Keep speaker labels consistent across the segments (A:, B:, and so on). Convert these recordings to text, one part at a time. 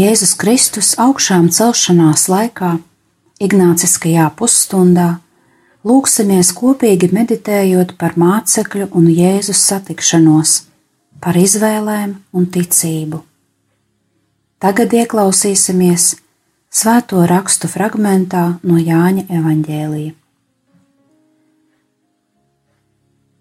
A: Jēzus Kristus augšām celšanās laikā, Ignāciskajā pusstundā, lūksimies kopīgi meditējot par mācekļu un Jēzus satikšanos, par izvēlēm un ticību. Tagad ieklausīsimies svēto rakstu fragmentā no Jāņa evaņģēlija.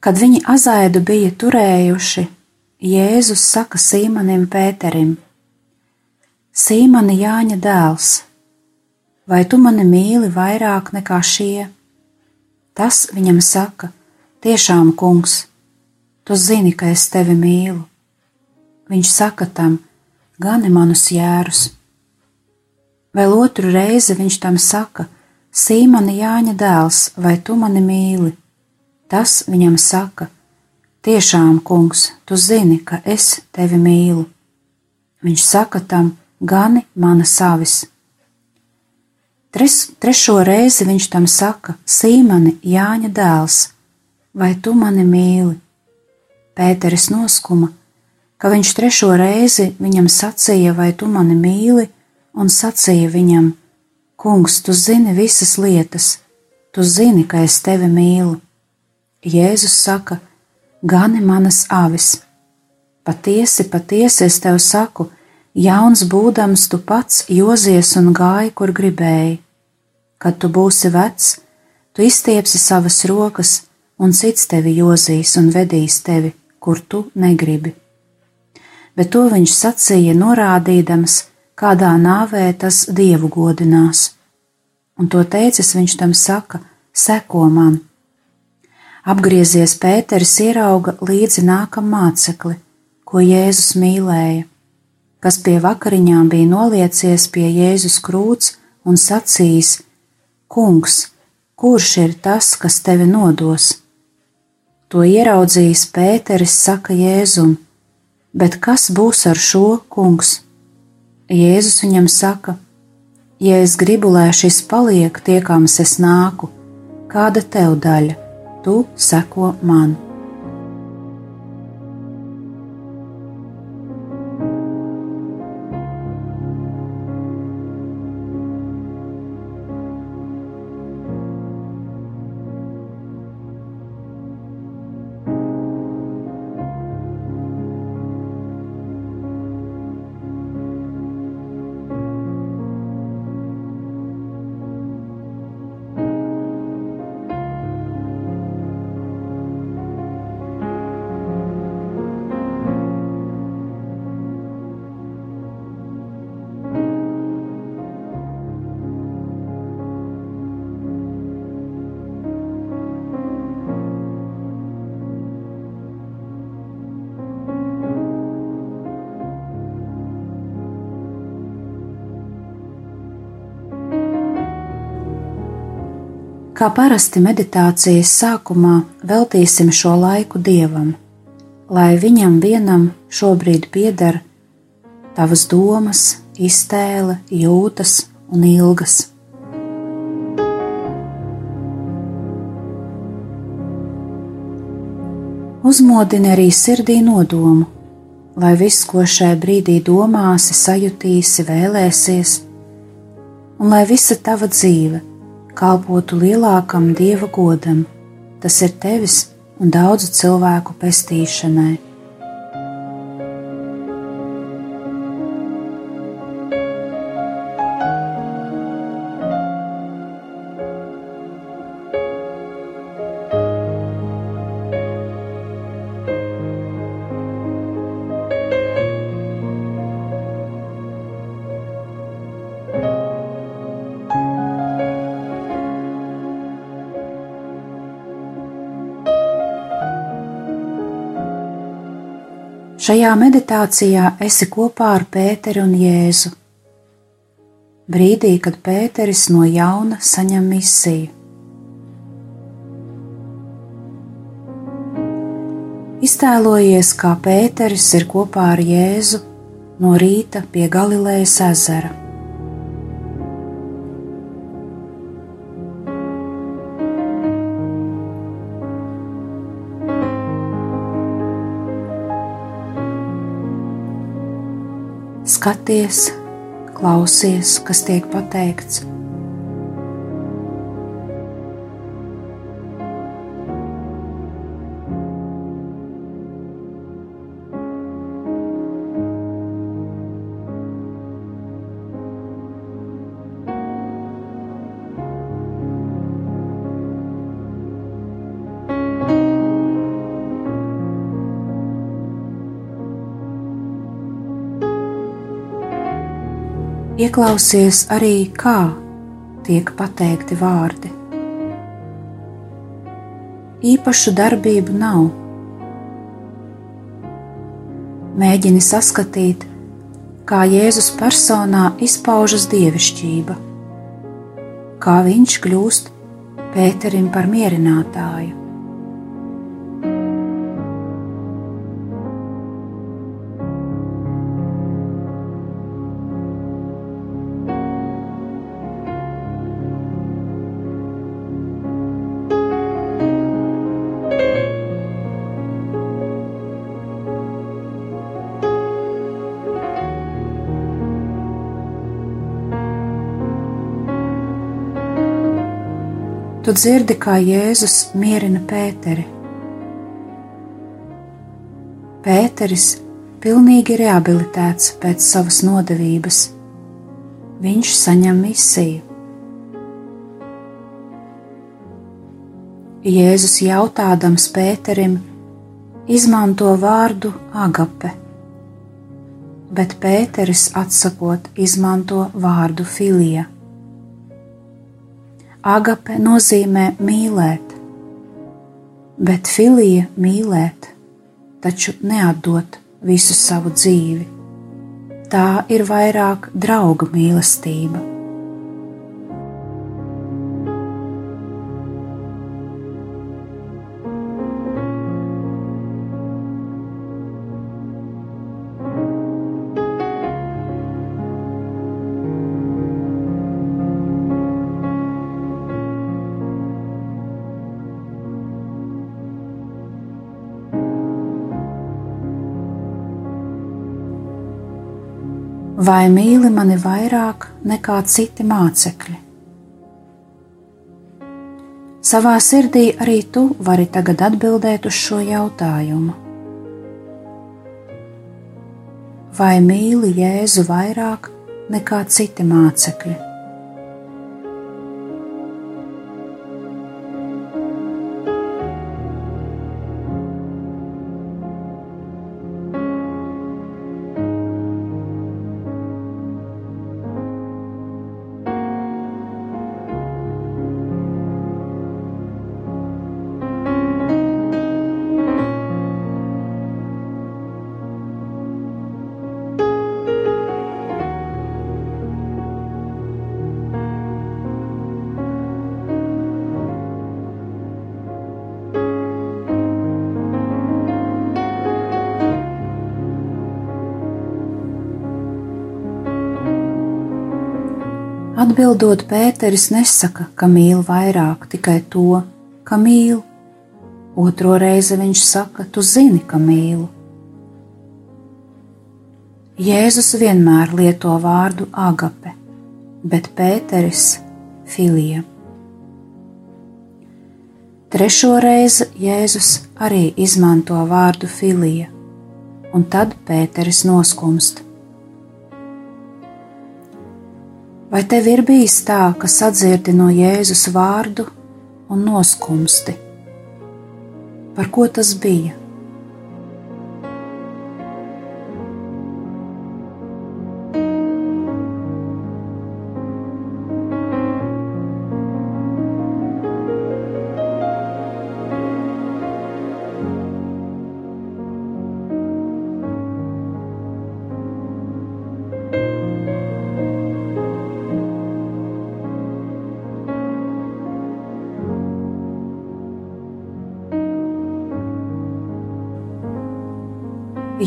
A: Kad viņi azaidu bija turējuši, Jēzus saka Sīmanim Pēterim: Sīmani Jāņa dēls, vai tu mani mīli vairāk nekā šie? Tas viņam saka: Tiešām, kungs, tu zini, ka es tevi mīlu. Viņš saka tam: Gani manus jērus. Vēl otru reizi viņš tam saka: Sīmani Jāņa dēls, vai tu mani mīli? Tas viņam saka: Tiešām, kungs, tu zini, ka es tevi mīlu. Viņš saka tam: gani mana savis. Tres, trešo reizi viņš tam saka: Sīmani, Jāņa dēls, vai tu mani mīli? Pēteris noskuma, ka viņš trešo reizi viņam sacīja, vai tu mani mīli, un sacīja viņam: Kungs, tu zini visas lietas, tu zini, ka es tevi mīlu. Jēzus saka: Gani manas avis. Patiesi, patiesi es tev saku, Jauns būdams tu pats jozies un gāji, kur gribēji. Kad tu būsi vecs, tu izstiepsi savas rokas, un cits tevi jozīs un vedīs tevi, kur tu negribi. Bet to viņš sacīja, norādīdams, kādā nāvē tas dievu godinās. Un to teicis viņš tam saka: Seko man! Apgriezies Pēteris ierauga līdzi nākam mācekli, ko Jēzus mīlēja kas pie vakariņām bija noliecies pie Jēzus krūts un sacījis: Kungs, kurš ir tas, kas tevi nodos? To ieraudzījis Pēteris, saka Jēzum, bet kas būs ar šo kungs? Jēzus viņam saka: Ja es gribu, lai šis paliek, tiekams es nāku, kāda tev daļa, tu seko man. Kā parasti meditācijas sākumā veltīsim šo laiku dievam, lai viņam vienam šobrīd pieder tavas domas, iztēle, jūtas un ilgas. Uzmodini arī sirdī nodomu, lai viss, ko šajā brīdī domāsi, sajutīsi, vēlēsies, un lai visa tava dzīve kalpotu lielākam dieva godam, tas ir tevis un daudzu cilvēku pestīšanai. Šajā meditācijā esi kopā ar Pēteri un Jēzu. Brīdī, kad Pēteris no jauna saņem misiju. Iztēlojies, kā Pēteris ir kopā ar Jēzu no rīta pie Galilejas ezera. Skaties, klausies, kas tiek pateikts. Ieklausies arī, kā tiek pateikti vārdi. Īpašu darbību nav. Mēģini saskatīt, kā Jēzus personā izpaužas dievišķība, kā viņš kļūst Pēterim par mierinātāju. Tu dzirdi, kā Jēzus mierina Pēteri. Pēteris pilnīgi rehabilitēts pēc savas nodevības. Viņš saņem misiju. Jēzus jautādams Pēterim izmanto vārdu agape, bet Pēteris atsakot izmanto vārdu filija. Agape nozīmē mīlēt, bet filija mīlēt, taču neatdot visu savu dzīvi. Tā ir vairāk drauga mīlestība. Vai mīli mani vairāk nekā citi mācekļi? Savā sirdī arī tu vari tagad atbildēt uz šo jautājumu. Vai mīli Jēzu vairāk nekā citi mācekļi? Atbildot, Pēteris nesaka, ka mīl vairāk tikai to, ka mīl. Otro reizi viņš saka, tu zini, ka mīlu. Jēzus vienmēr lieto vārdu agape, bet Pēteris - filija. Trešo reizi Jēzus arī izmanto vārdu filija, un tad Pēteris noskumst. Vai tev ir bijis tā, ka sadzirdi no Jēzus vārdu un noskumsti? Par ko tas bija?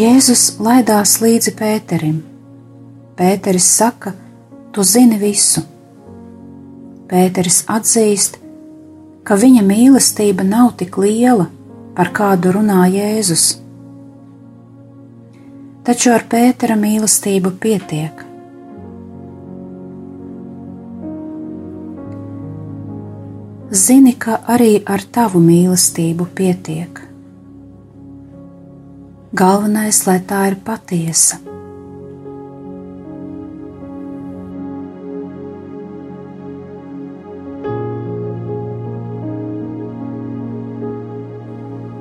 A: Jēzus laidās līdzi Pēterim. Pēteris saka, tu zini visu. Pēteris atzīst, ka viņa mīlestība nav tik liela, par kādu runā Jēzus. Taču ar Pētera mīlestību pietiek. Zini, ka arī ar tavu mīlestību pietiek. Galvenais, lai tā ir patiesa.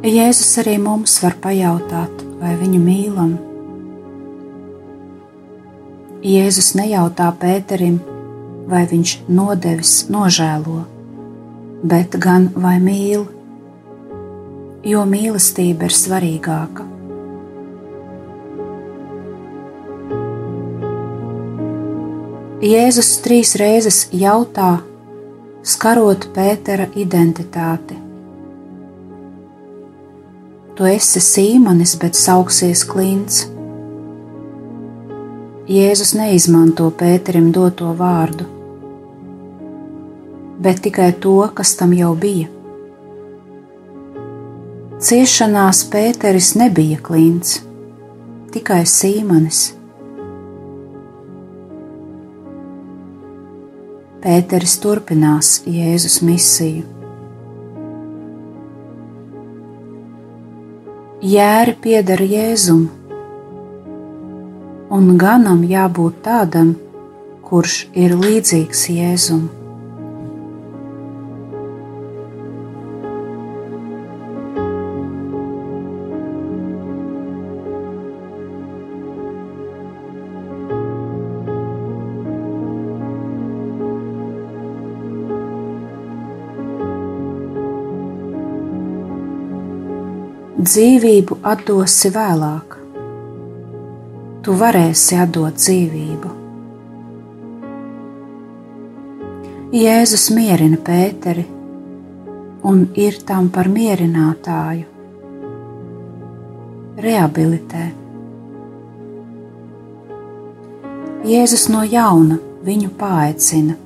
A: Jēzus arī mums var pajautāt, vai viņu mīlam. Jēzus nejautā Pēterim, vai viņš nodevis nožēlo, bet gan vai mīl, jo mīlestība ir svarīgāka. Jēzus trīs reizes jautā, skarot Pētera identitāti. Tu esi sīmanis, bet sauksies klints. Jēzus neizmanto Pēterim doto vārdu, bet tikai to, kas tam jau bija. Ciešanās Pēteris nebija klints, tikai sīmanis. Pēteris turpinās Jēzus misiju. Jēri pieder Jēzum, un ganam jābūt tādam, kurš ir līdzīgs Jēzum. Dzīvību atdosi vēlāk. Tu varēsi atdot dzīvību. Jēzus mierina Pēteri un ir tam par mierinātāju. Rehabilitē. Jēzus no jauna viņu paaicina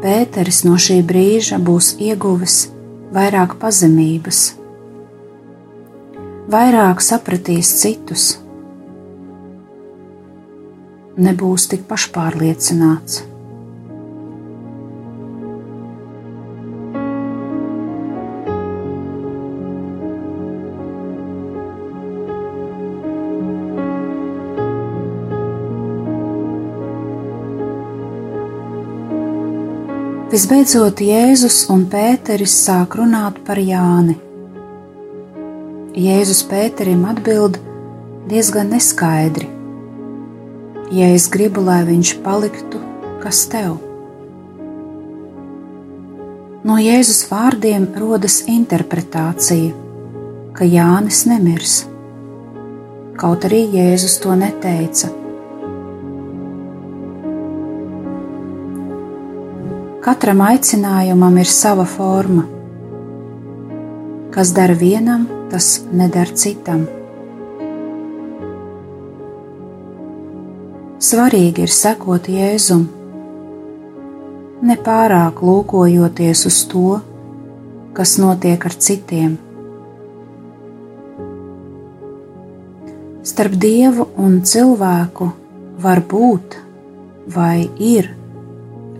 A: Pēteris no šī brīža būs ieguvis vairāk pazemības, vairāk sapratīs citus, nebūs tik pašpārliecināts. Visbeidzot, Jēzus un Pēteris sāk runāt par Jāni. Jēzus Pēterim atbild diezgan neskaidri: Ja es gribu, lai viņš paliktu, kas tev? No Jēzus vārdiem rodas interpretācija, ka Jānis nemirs, kaut arī Jēzus to neteica. Katram aicinājumam ir sava forma. Kas dara vienam, tas nedara citam. Svarīgi ir sekot Jēzum, nepārāk lūkojoties uz to, kas notiek ar citiem. Starp dievu un cilvēku var būt vai ir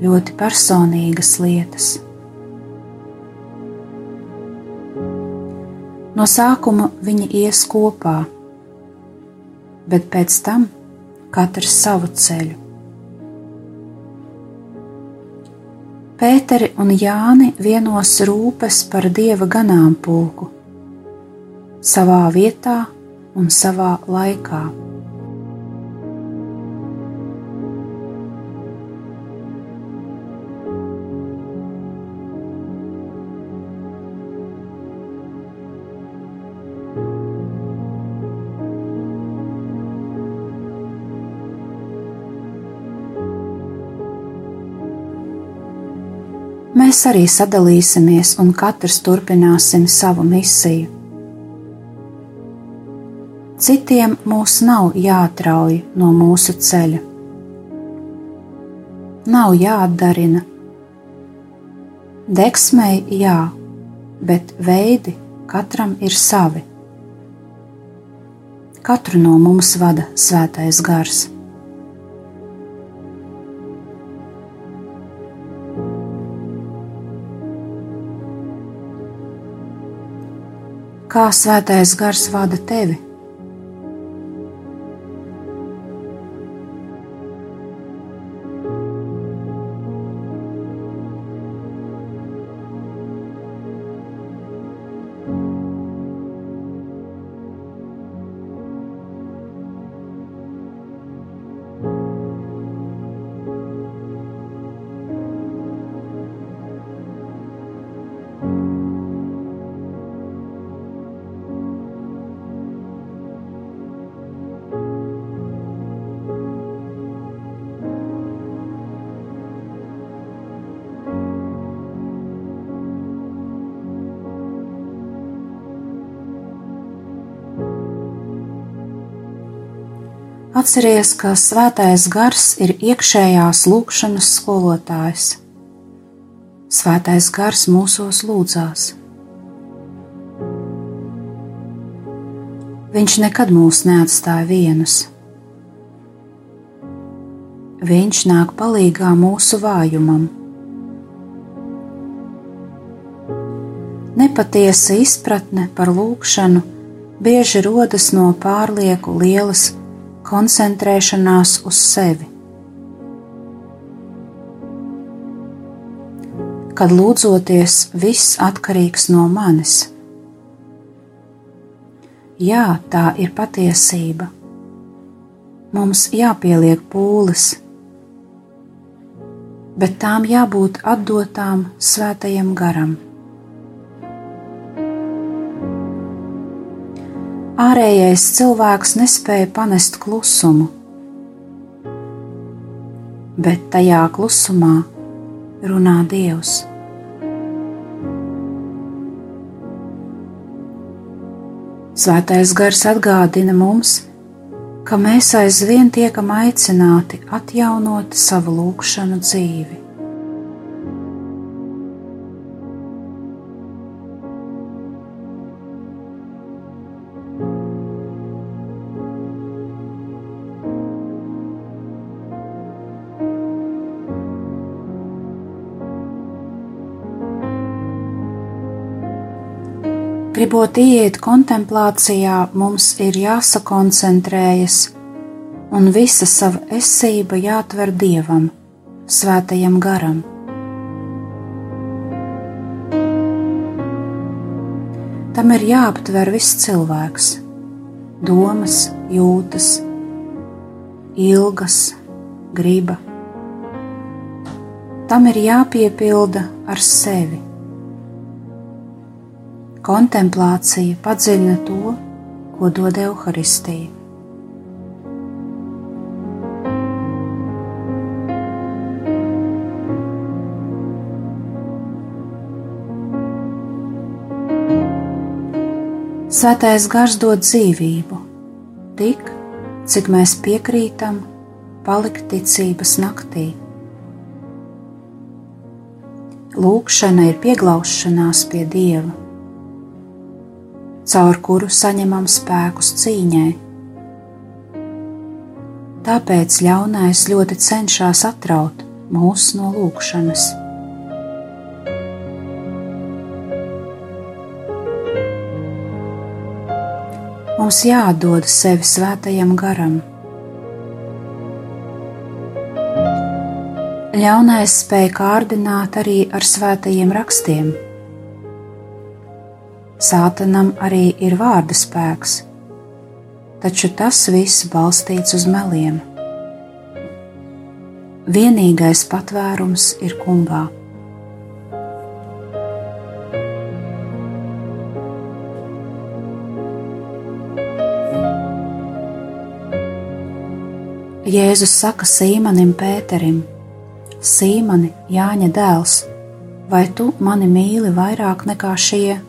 A: ļoti personīgas lietas. No sākuma viņi ies kopā, bet pēc tam katrs savu ceļu. Pēteri un Jāni vienos rūpes par dieva ganāmpulku, savā vietā un savā laikā. Mēs arī sadalīsimies un katrs turpināsim savu misiju. Citiem mūs nav jāatrauj no mūsu ceļa. Nav jāatdarina. Deksmei jā, bet veidi katram ir savi. Katru no mums vada svētais gars. Kā svētais gars vada tevi? Atceries, ka svētais gars ir iekšējās lūkšanas skolotājs. Svētais gars mūsos lūdzās. Viņš nekad mūs neatstāja vienus. Viņš nāk palīdzīgā mūsu vājumam. Nepatiesa izpratne par lūgšanu bieži rodas no pārlieku lielas koncentrēšanās uz sevi. Kad lūdzoties, viss atkarīgs no manis. Jā, tā ir patiesība. Mums jāpieliek pūles, bet tām jābūt atdotām svētajam garam. Ārējais cilvēks nespēja panest klusumu, bet tajā klusumā runā Dievs. Svētais gars atgādina mums, ka mēs aizvien tiekam aicināti atjaunot savu lūgšanu dzīvi. Gribot ieiet kontemplācijā, mums ir jāsakoncentrējas, un visa sava esība jāatver dievam, svētajam garam. Tam ir jāaptver viss cilvēks, domas, jūtas, ilgas, griba. Tam ir jāpiepilda ar sevi Kontemplācija padziļina to, ko dod evaharistija. Svētais gars dod dzīvību, tik cik mēs piekrītam palikt ticības naktī. Lūkšana ir pieglaušanās pie Dieva caur kuru saņemam spēkus cīņai. Tāpēc ļaunais ļoti cenšas atraut mūs no lūkšanas. Mums jāatdod sevi svētajam garam. Ļaunais spēja kārdināt arī ar svētajiem rakstiem Sātanam arī ir vārda spēks, taču tas viss balstīts uz meliem. Vienīgais patvērums ir kungā. Jēzus saka Sīmanim Pēterim: Sīmani, Jāņa dēls, vai tu mani mīli vairāk nekā šie?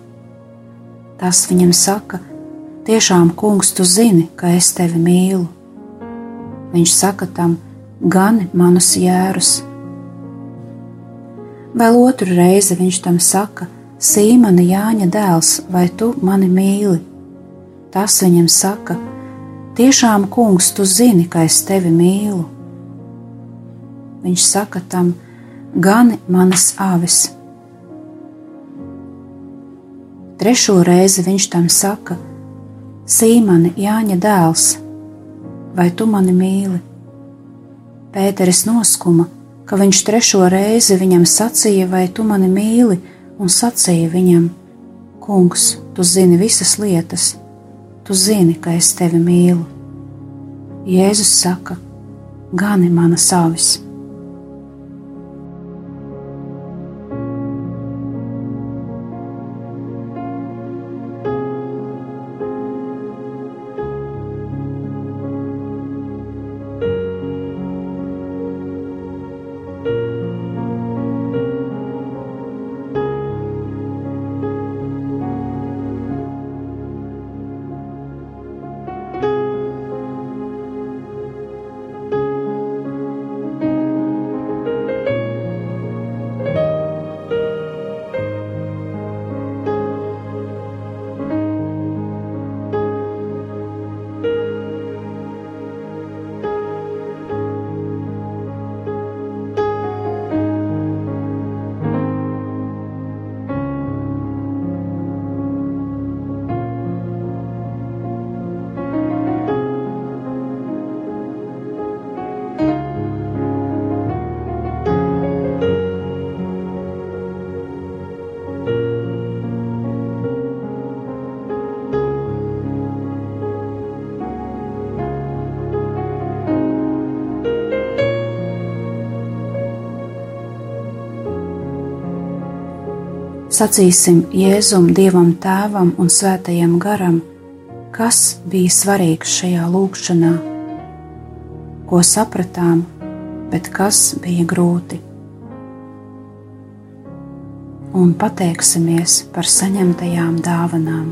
A: Tas viņam saka, tiešām, kungs, tu zini, ka es tevi mīlu. Viņš saka tam, gani manus jērus. Vēl otru reizi viņš tam saka, Sīmana Jāņa dēls, vai tu mani mīli? Tas viņam saka, tiešām, kungs, tu zini, ka es tevi mīlu. Viņš saka tam, gani manas avis. Trešo reizi viņš tam saka: Sīmani, Jāņa dēls, vai tu mani mīli? Pēteris noskuma, ka viņš trešo reizi viņam sacīja, vai tu mani mīli, un sacīja viņam: Kungs, tu zini visas lietas, tu zini, ka es tevi mīlu. Jēzus saka: Gani manas avis! Sacīsim Jēzum, Dievam Tēvam un Svētajam Garam, kas bija svarīgs šajā lūkšanā, ko sapratām, bet kas bija grūti. Un pateiksimies par saņemtajām dāvanām.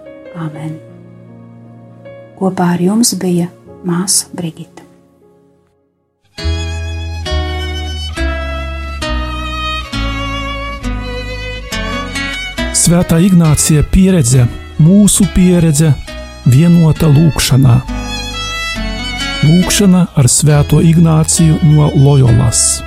A: Āmen! Kopā ar jums bija māsa Brigita.
B: Svētā Ignācija pieredze, mūsu pieredze, vienota lūkšanā. Lūkšana ar Svēto Ignāciju no Loyolas.